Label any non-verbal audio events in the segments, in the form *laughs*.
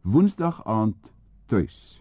Woensdag aand tuis.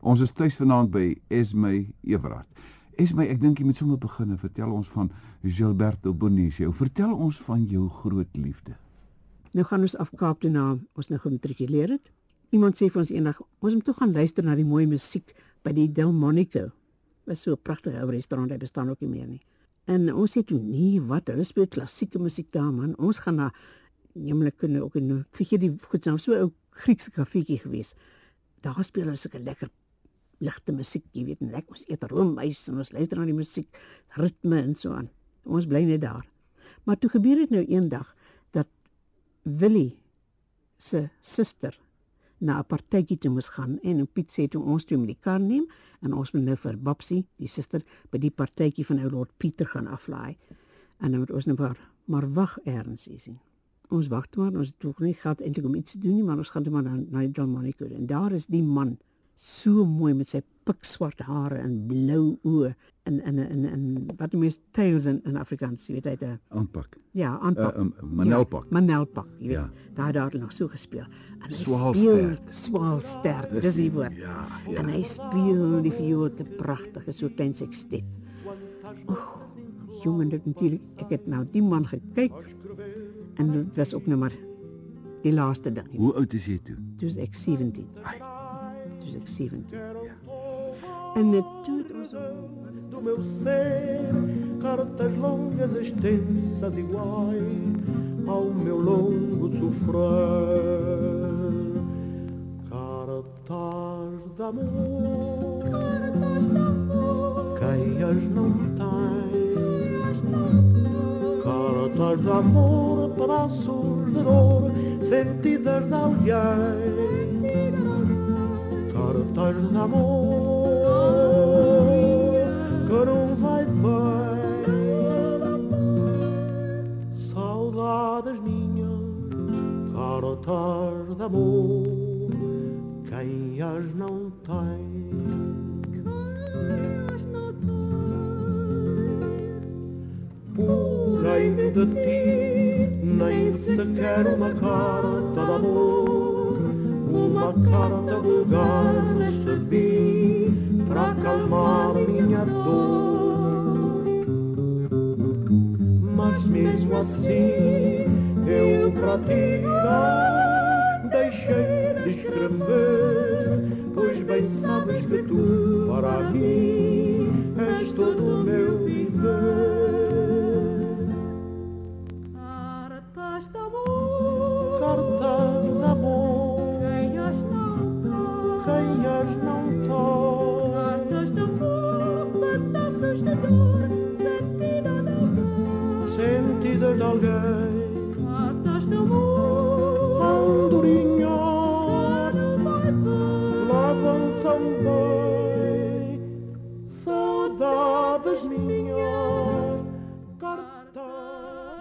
Ons is tuis vanaand by Esme Everard. Esme, ek dink jy moet sommer begin en vertel ons van Gilberto Bonicio. Vertel ons van jou groot liefde. Nou gaan ons af Kaap toe na ons nou gematrikuleer het. Iemand sê vir ons eendag ons moet toe gaan luister na die mooi musiek by die Delmonico. Was so 'n pragtige ou restaurant, dit bestaan ook nie meer nie. En ons sê toe nee, wat? Hulle speel klassieke musiek daar man. Ons gaan na Jemlik kunnen ook in vir die goed nou so 'n Griekse kafeetjie gewees. Daar speel hulle sulke lekker ligte musiek, jy weet, en lekker ons eet roomys en ons luister na die musiek, ritme en so aan. Ons bly net daar. Maar toe gebeur dit nou eendag dat Willie se suster na 'n partytjie toe moes gaan en Piet sê toe ons toe met die kar neem en ons moet nou vir Babsie, die suster, by die partytjie van ou Lord Pieter gaan aflaai. En dan moet ons nou maar maar wag eers sien ons toe maar ons het nie gehad eintlik om iets te doen nie maar ons gaan toe maar na na die en daar is die man so mooi met sy pikswart hare en blou oë en en en en wat jy tails in in Afrikaans jy weet hy het aanpak. Ja aanpak. Uh, um, manelpak. Ja, manelpak jy weet. Ja. daar daar nog so gespeel. En swaalster swaalster dis die woord. ja, ja. En hy speel die viool te pragtig so klein sextet. Jongen dit natuurlik ek het nou die man gekyk En dit was ook nou maar die laaste ding. Hoe oud is jy toe? Toe was ek 17. Ai. Toe was ek 17. Ja. En ons do meu ser cartas longas extensas iguais ao meu longo sofrer cartas d'amor cartas de amor, braços de dor, sentidas de alguém. Cartas de amor, que não vai bem. Saudades minhas, cartas de amor, quem as não tem. Porém de ti nem sequer uma carta de amor Uma carta vulgar recebi para acalmar minha dor. Mas mesmo assim eu para ti deixei de escrever Pois bem sabes que tu para mim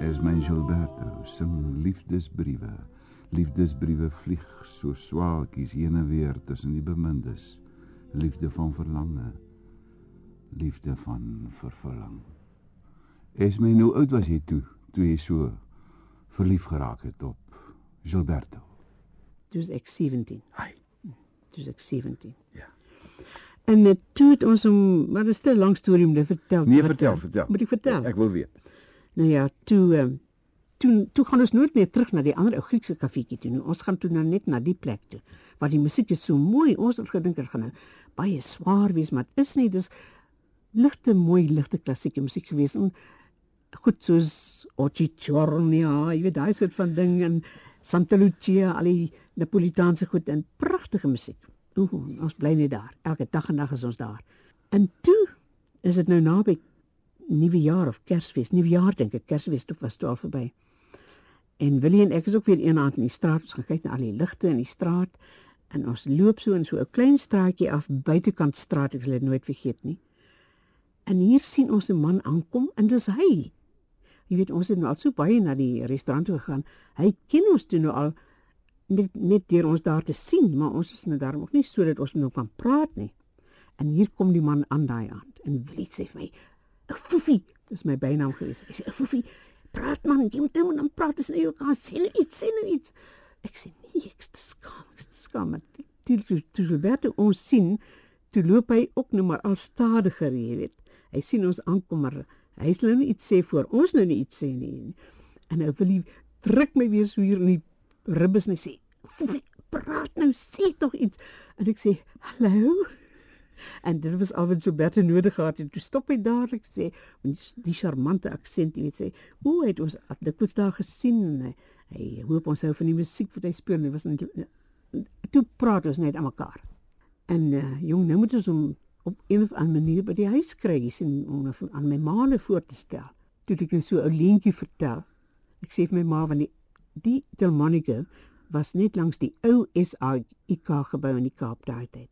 És my Gilberto, sing liefdesbriewe. Liefdesbriewe vlieg so swaalkies heen en weer tussen die bemindes. Liefde van verlange. Liefde van vervulling. Es my nou oud was jy toe? toe jy so verlief geraak het op Gilberto? Dis ek 17. Hy. Dis ek 17. Ja. En dit toe het ons om maar dit is 'n lang storie om te vertel. Nee, vertel, vertel. Moet ek vertel? Ek wil weet. Nou ja, toe ehm um, toe toe gaan ons nooit meer terug na die ander ou Griekse kafeetjie toe nie. Ons gaan toe nou net na die plek toe waar die musiek is so mooi. Ons het gedink dit gaan nou baie swaar wees, maar dit is nie. Dis ligte mooi ligte klassieke musiek gewees en goed soos Occhichornia, jy weet daai soort van ding en Santa Lucia, al die Napolitaanse goed en pragtige musiek. Ooh, ons bly net daar. Elke dag en nag is ons daar. En toe is dit nou naby nuwe jaar of Kersfees. Nuwe jaar dink ek, Kersfees toe was toe al verby. En Willie en ek is ook weer een aand in die straat, ons gaan kyk na al die ligte in die straat en ons loop so in so 'n klein straatjie af buitekant straat, ek sal dit nooit vergeet nie. En hier sien ons 'n man aankom en dis hy. Jy weet ons het nou al so baie na die restaurant toe gegaan. Hy ken ons toe nou al net net deur ons daar te sien, maar ons is nou daarom ook nie sodat ons nou kan praat nie. En hier kom die man aan daai aand en wil iets sê vir my. 'n Foefie, dis my bynaam gewees. Hy sê 'n foefie, praat man, jy moet nou dan praat as jy kan sê nou iets, sê nou iets. Ek sê nee, ek is skaam, ek is. Toe toe, toe Roberto ons sien, toe loop hy ook nou maar al stadiger, jy weet. Hy sien ons aankom maar hy sê nou nie iets sê voor ons nou nie iets sê nie. En nou wil hy druk my weer so hier in die ribbes en hy sê, "Foefie, praat nou, sê tog iets." En ek sê, "Hallo." En dit was al wat Roberto nodig gehad het. Toe stop hy dadelik sê, met die, charmante aksent, jy weet sê, "O, het ons dit was daar gesien." En hy, hy hoop ons hou van die musiek wat hy speel. Dit was net toe praat ons net aan mekaar. En uh, jong, nou moet ons hom op een of ander manier by die huis kry, sien, om hom aan my ma voor te stel. Toe ek net so 'n leentjie vertel. Ek sê vir my ma van die die Delmonico was net langs die ou SAIK gebou in die Kaap daai tyd.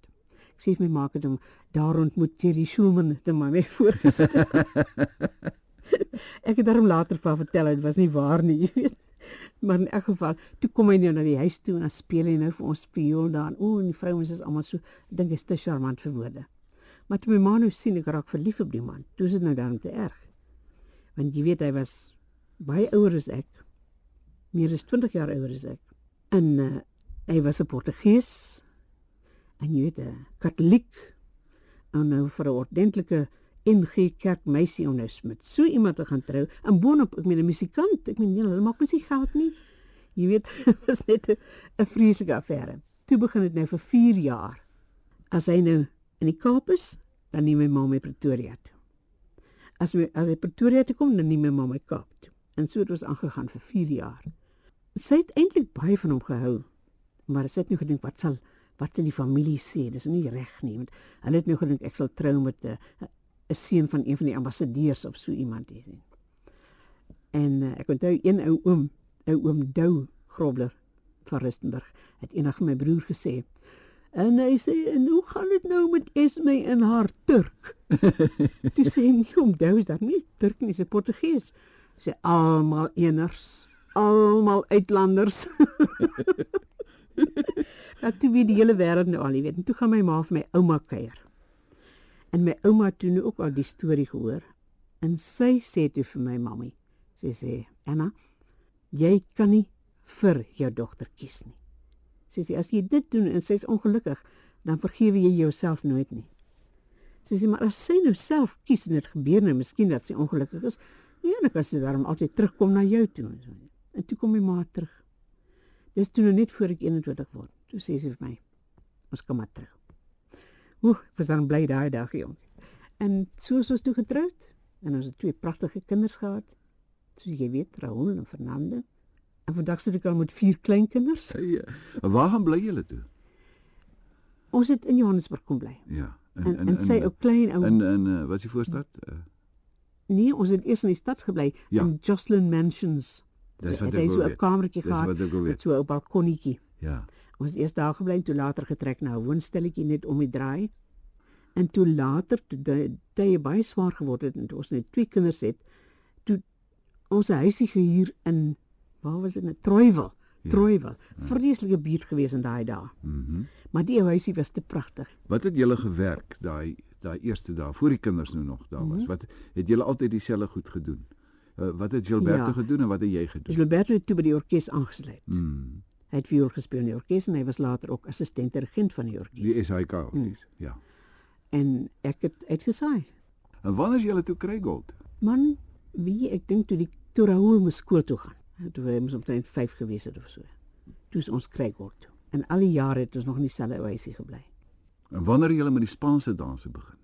Ek sê my ma het hom daar ontmoet Jerry Schumann te my voorgestel. *laughs* ek het daarom later van vertel dit was nie waar nie, jy weet. Maar in elk geval, toe kom hy nou na die huis toe en dan speel hy nou vir ons spiool daar. O, en die vrouens is almal so dink is te charmant vir woorde. Maar toe my ma nou sien ek raak verlief op die man, toe is dit nou dan te erg. Want jy weet hy was baie ouer as ek. Meer as 20 jaar ouer as ek. En uh, hy was 'n Portugees. En jy weet 'n Katoliek. En nou vir 'n ordentlike NG Kerkmeisie onus met so iemand te gaan trou. En boonop, ek meen 'n musikant, ek meen hulle maak mos nie geld nie. Jy weet, *laughs* dit was net 'n vreeslike affære. Toe begin dit nou vir 4 jaar. As hy nou in die Kaap is, dan neem my ma my Pretoria toe. As my as hy Pretoria toe kom, dan neem my ma my Kaap toe. En so het ons aangegaan vir 4 jaar. Sy het eintlik baie van hom gehou, maar sy het nou gedink wat sal wat sal die familie sê? Dis nie reg nie, want hulle het nou gedink ek sal trou met 'n 'n seun van een van die ambassadeurs of so iemand hier. En uh, ek onthou een ou oom, ou oom Dou Grobler van Rustenburg, het eendag my broer gesê, En hy sê, "En hoe gaan dit nou met Esme en haar Turk?" *laughs* Toe sê hy, "Nee, onthou dat nie Turk nie, dis Portugees." Sê almal eners, almal uitlanders. *laughs* *laughs* Dat toe weet die hele wêreld nou al, jy weet. En toe gaan my ma vir my ouma kuier. En my ouma het toe nou ook al die storie gehoor. En sy sê toe vir my mammie, sy sê, "Anna, jy kan nie vir jou dogter kies nie." Sy sê as jy dit doen en sy's ongelukkig, dan vergewe jy jouself nooit nie. Sy sê maar as sy nou self kies en dit gebeur nou miskien dat sy ongelukkig is, ja, dan kan sy daarom altyd terugkom na jou toe. En toe kom my ma terug. Dis toe nou net voor ek 21 word. Toe sê sy vir my, ons kom maar terug. Oeh, ek was dan bly daai dag jong. En so is ons toe getroud en ons het twee pragtige kinders gehad. Soos jy weet, Raoul en Fernando. En vandag sit ek al met vier kleinkinders. Ja. Waar gaan bly julle toe? Ons het in Johannesburg kom bly. Ja. En en, en sy ou klein ou in in uh, wat is die voorstad? Uh, Nee, ons het eers in die stad gebly Ja. in Jocelyn Mansions. Dis wat Het hy ek so 'n kamertjie gehad ek met so 'n balkonnetjie. ja. Ons het eers daar gebly en toe later getrek na 'n woonstelletjie net om die draai. En toe later toe tye baie swaar geword het en ons net twee kinders het, toe ons 'n huisie gehuur in waar was dit? In Troiwel. Ja. Troiwel. Vreeslike buurt gewees in daai dae. Mhm. Maar die ou huisie was te pragtig. Wat het julle gewerk daai daai eerste dae voor die kinders nou nog daar was? Mhm. Wat het julle altyd dieselfde goed gedoen? Uh, wat het Gilberto Ja. gedoen en wat het jy gedoen? Roberto het toe by die orkes aangesluit. Mm. Hy het viool gespeel in die orkes en hy was later ook assistent dirigent van die orkes. Die SAIK. Mm. Mm. Ja. En ek het uitgesaai. En wanneer is julle toe kry gold? Man, wie ek dink toe die toe Raoul moes skool toe gaan. Toe hy moes omtrent 5 gewees het of so. Toe is ons kry word toe. En al die jare het ons nog in dieselfde huisie gebly. En wanneer het julle met die Spaanse danse begin?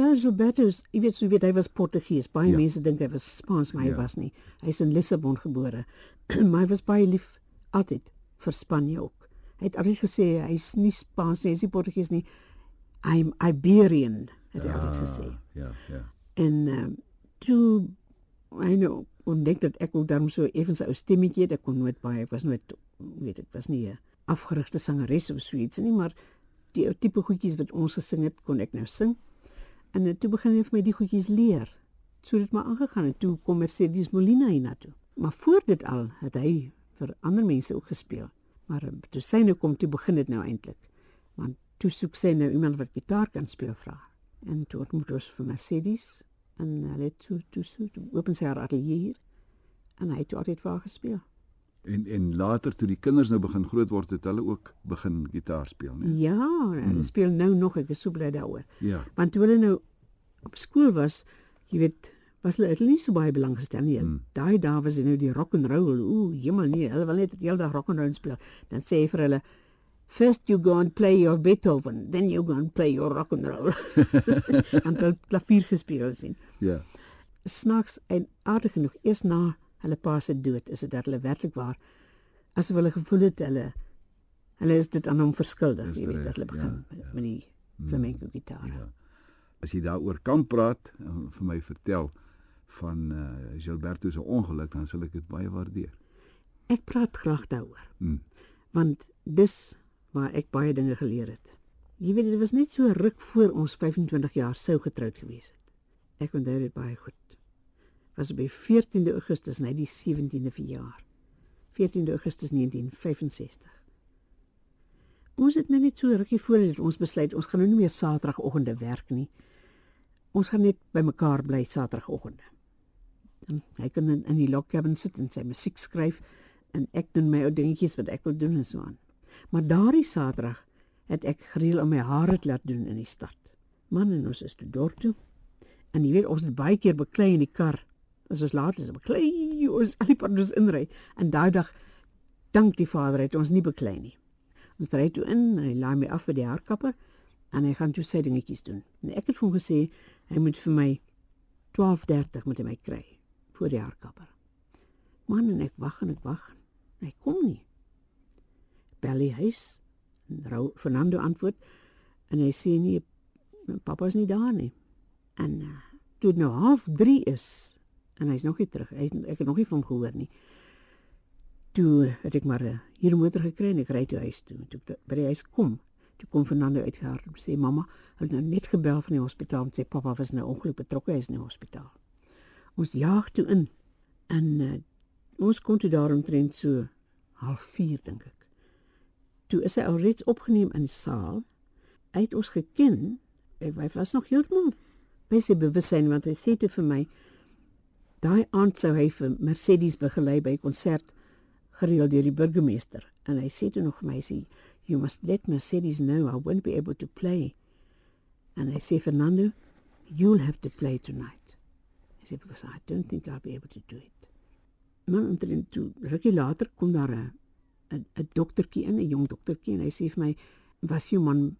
Wel, is- jy weet, so jy weet hy was Portugees. Baie Ja. mense dink hy was Spaans, maar hy Ja. ja. was nie. Hy's in Lissabon gebore. *clears throat* maar hy was baie lief altyd vir Spanje ook. Hy het altyd gesê hy's nie Spaans nie, hy's nie Portugees nie. I'm Iberian, het hy altyd gesê. Ja, ja. En ehm toe hy nou ontdek dat ek ook daarom so effens 'n ou stemmetjie het, ek kon nooit baie, ek was nooit weet ek was nie 'n afgerigte sangeres of so iets nie, maar die ou tipe goedjies wat ons gesing het, kon ek nou sing. En toe begin hy vir my die goedjies leer. So het dit maar aangegaan en toe kom Mercedes Molina hiernatoe. Maar voor dit al het hy vir ander mense ook gespeel. Maar uh, toe sy nou kom, toe begin dit nou eintlik. Want toe soek sy nou iemand wat gitaar kan speel vra. En toe ontmoet ons vir Mercedes en hulle het toe toe so toe open sy haar atelier hier en hy het toe altyd vir haar gespeel. En en later toe die kinders nou begin groot word, het hulle ook begin gitaar speel, né? Ja, hulle Hmm. speel nou nog, ek is so bly daaroor. Ja. Want toe hulle nou op skool was, jy weet, was hulle hulle nie so baie belang gestel nie. Mm. Daai dae was dit nou die rock and roll. Ooh, jemmel nee, hulle wil net die hele dag rock and roll speel. Dan sê hy vir hulle First you go and play your Beethoven, then you go and play your rock and roll. *laughs* en hulle klavier gespeel sien. Ja. Snaaks en aardig genoeg, eers na hulle pa se dood is dit dat hulle werklik waar asof hulle gevoel het hulle hulle is dit aan hom verskuldig, jy weet, dat hulle begin ja, met, ja. met die flamenco gitaar. Ja. As jy daaroor kan praat en vir my vertel van uh, Gilberto se ongeluk, dan sal ek dit baie waardeer. Ek praat graag daaroor. Mm. want dis waar ek baie dinge geleer het. Jy weet dit was net so ruk voor ons 25 jaar sou getroud gewees het. Ek onthou dit baie goed. Was op die 14de Augustus net die 17de verjaar. 14de Augustus 1965. Ons het nou net so rukkie voor dit ons besluit ons gaan nou nie meer Saterdagoggende werk nie. Ons gaan net by mekaar bly Saterdagoggende. En hy kan in, in die log cabin sit en sy musiek skryf en ek doen my ou dingetjies wat ek wil doen en so aan. Maar daardie Saterdag het ek gereël om my hare te laat doen in die stad. Man en ons is toe dorp toe. En jy weet ons het baie keer beklei in die kar. As ons laat is, beklei ons al die pad ons inry. En daai dag dank die Vader het ons nie beklei nie. Ons ry toe in en hy laai my af by die haarkapper en hy gaan toe sy dingetjies doen. En ek het vir hom gesê hy moet vir my 12:30 moet hy my kry voor die haarkapper. Man en ek wag en ek wag. Hy kom nie. Bel die huis. Rou Fernando antwoord en hy sê nee, pappa is nie daar nie. En uh, toe nou half 3 is en hy's nog nie terug. Hy ek het nog nie van hom gehoor nie. Toe het ek maar 'n hier 'n motor gekry en ek ry toe huis toe. Toe ek by die huis kom, toe kom Fernando uitgehaal en sê mamma, hulle het nou net gebel van die hospitaal en sê pappa was nou ongeluk betrokke, hy is in die hospitaal. Ons jaag toe in en uh, ons kom toe daar omtrent so half 4 dink ek. Toe is hy alreeds opgeneem in die saal. Hy het ons geken. Hy was nog heeltemal by sy bewussyn want hy sê toe vir my daai aand sou hy vir Mercedes begelei by 'n konsert gereël deur die burgemeester en hy sê toe nog vir my sê you must let Mercedes know I won't be able to play. En hy sê Fernando, you'll have to play tonight. Hy sê because I don't think I'll be able to do it. Maar omtrent toe rukkie later kom daar 'n 'n 'n doktertjie in, 'n jong doktertjie en hy sê vir my, "Was jou man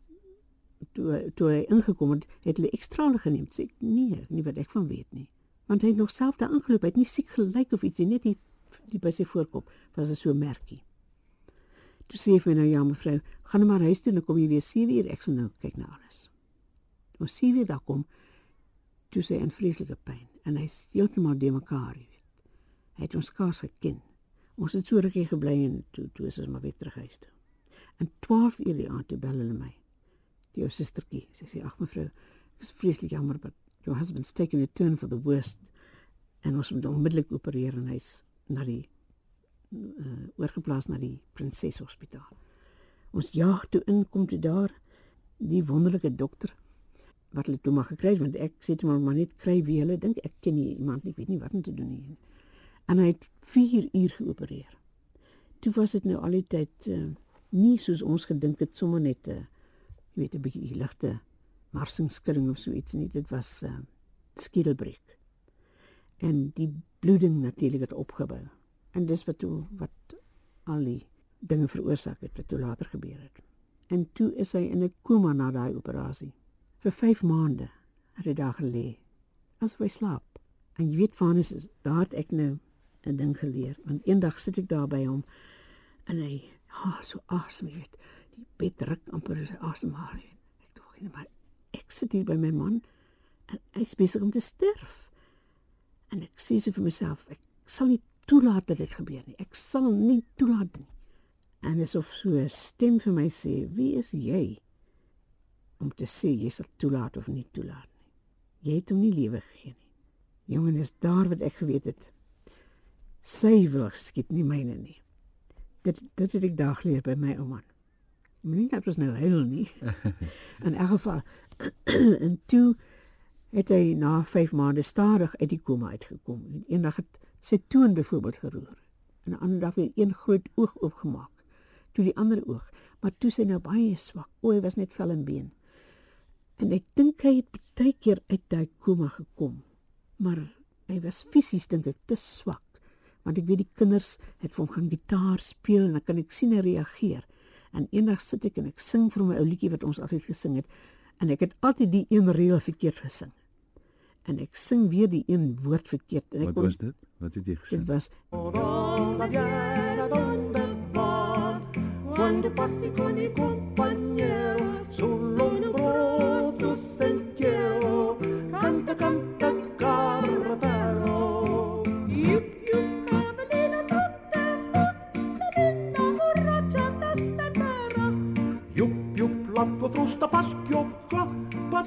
toe toe hy ingekom het, het hulle ekstrale geneem?" Sê ek, "Nee, nie wat ek van weet nie." Want hy het nog self daar ingeloop, hy het nie siek gelyk of ietsie, net die, die by sy voorkop was er so 'n merkie. Toe sê hy vir nou, "Ja, mevrou, gaan nou maar huis toe en dan kom jy weer 7 uur, ek sal nou kyk na alles." Toe sien weer daar kom toe sy in vreeslike pyn en hy's heeltemal de mekaar, jy weet. Hy het ons skaars geken. Ons het so rukkie gebly en toe toe is ons maar weer terug huis toe. En 12 uur die aand toe bel hulle my. Die ou sustertjie, sy sê ag mevrou, ek is vreeslik jammer but your husband's taken a turn for the worst. En ons moet onmiddellik opereer en hy's na die uh, oorgeplaas na die Prinses Hospitaal. Ons jaag toe in kom toe daar die wonderlike dokter wat hulle toe maar gekry het want ek sê toe maar, maar net kry wie hulle dink ek ken nie iemand nie, ek weet nie wat om te doen nie. En hy het 4 uur geopereer. Toe was dit nou al die tyd uh, nie soos ons gedink het sommer net 'n uh, jy weet 'n bietjie ligte marsingskudding of so iets nie. Dit was uh, skedelbreek. En die bloeding natuurlik het opgebou. En dis wat toe wat al die dinge veroorsaak het wat toe later gebeur het. En toe is hy in 'n koma na daai operasie. Vir 5 maande het hy daar gelê asof hy slaap. En jy weet Vanus is daar het ek nou 'n ding geleer want eendag sit ek daar by hom en hy ha oh, so asem jy weet die bed ruk amper asemhaal ek dink nee maar ek sit hier by my man en hy is besig om te sterf. En ek sê so vir myself ek sal nie toelaat dat dit gebeur nie. Ek sal nie toelaat nie. En asof so 'n stem vir my sê wie is jy om te sê jy sal toelaat of nie toelaat nie? Jy het hom nie lewe gegee nie. Jongen is daar wat ek geweet het. Sy wil skiet nie myne nie. Dit dit het ek daar geleer by my ouma. Moenie dat ons nou huil nie. *laughs* In elk geval *clears throat* en toe het hy na 5 maande stadig uit die koma uitgekom. En eendag het sy toon byvoorbeeld geroer. en 'n ander dag weer een groot oog oopgemaak. Toe die ander oog, maar toe sy nou baie swak. O, hy was net vel en been. En ek dink hy het baie keer uit daai koma gekom. Maar hy was fisies dink ek te swak. Want ek weet die kinders het vir hom gaan gitaar speel en dan kan ek sien hy reageer. En eendag sit ek en ek sing vir my ou liedjie wat ons altyd gesing het en ek het altyd die een reël verkeerd gesing. En ek sing weer die een woord verkeerd en ek Wat kon- was dit? Wat het jy dit gesing? was ¿Dónde viene, dónde vas? Cuando pase con mi compañero, solo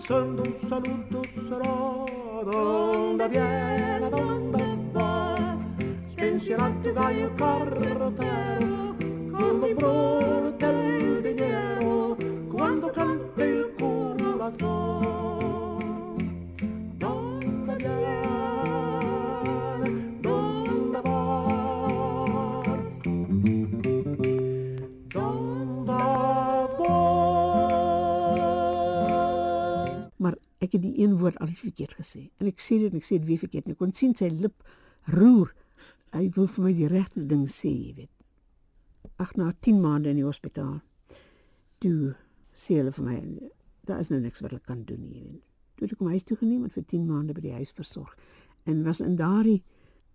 son un saluto sarò d'onda viene, d'onda vas, spensierati dai cortero, come brutale ek het die een woord altyd verkeerd gesê. En ek sê dit en ek sê dit weer verkeerd. En ek kon sien sy lip roer. Hy wil vir my die regte ding sê, jy weet. Ag na 10 maande in die hospitaal. Toe sê hulle vir my daar is nou niks wat hulle kan doen nie, jy weet. Toe het ek hom huis toe geneem en vir 10 maande by die huis versorg. En was in daardie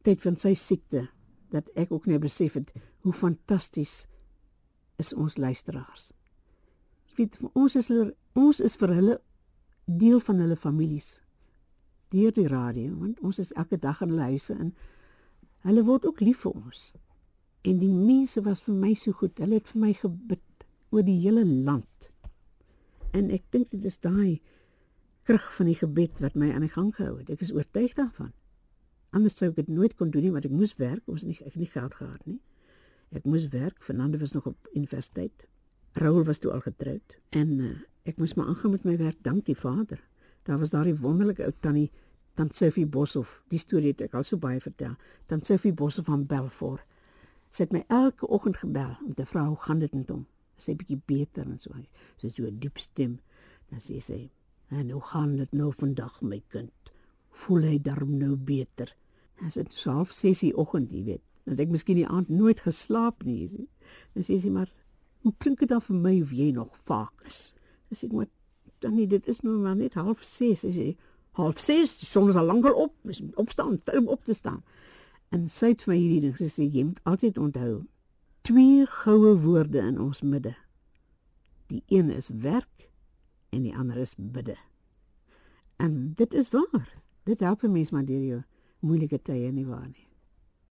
tyd van sy siekte dat ek ook net besef het hoe fantasties is ons luisteraars. Jy weet, ons is hulle ons is vir hulle deel van hulle families deur die radio want ons is elke dag in hulle huise en hulle word ook lief vir ons. En die mense was vir my so goed. Hulle het vir my gebid oor die hele land. En ek dink dit is daai krag van die gebed wat my aan die gang gehou het. Ek is oortuig daarvan. Anders sou ek dit nooit kon doen nie want ek moes werk, ons het nie ek het nie geld gehad nie. Ek moes werk, Fernando was nog op universiteit. Raul was toe al getroud en uh, ek moes maar aangaan met my werk, dank die Vader. Daar was daardie wonderlike ou tannie Tant Sophie Boshoff. Die storie het ek al so baie vertel. Tant Sophie Boshoff van Belfort. Sy het my elke oggend gebel om te vra hoe gaan dit met hom. Sy bietjie beter en so. Sy so 'n diep stem. Dan sê sy: "En hoe gaan dit nou vandag my kind? Voel hy darm nou beter?" Sy het so half 6 die oggend, jy weet. Dat ek miskien die aand nooit geslaap nie. Dan sê sy maar: "Hoe klink dit dan vir my of jy nog vaak is?" Dan sê maar: "Dan nie, dit is nou maar net half 6." Sy sê: "Half 6, die son is al lankal op, is opstaan, tyd om op te staan." En sy vir my hierdie ding gesê, jy moet altyd onthou twee goue woorde in ons midde. Die een is werk en die ander is bidde. En dit is waar. Dit help 'n mens maar deur jou moeilike tye nie waar nie.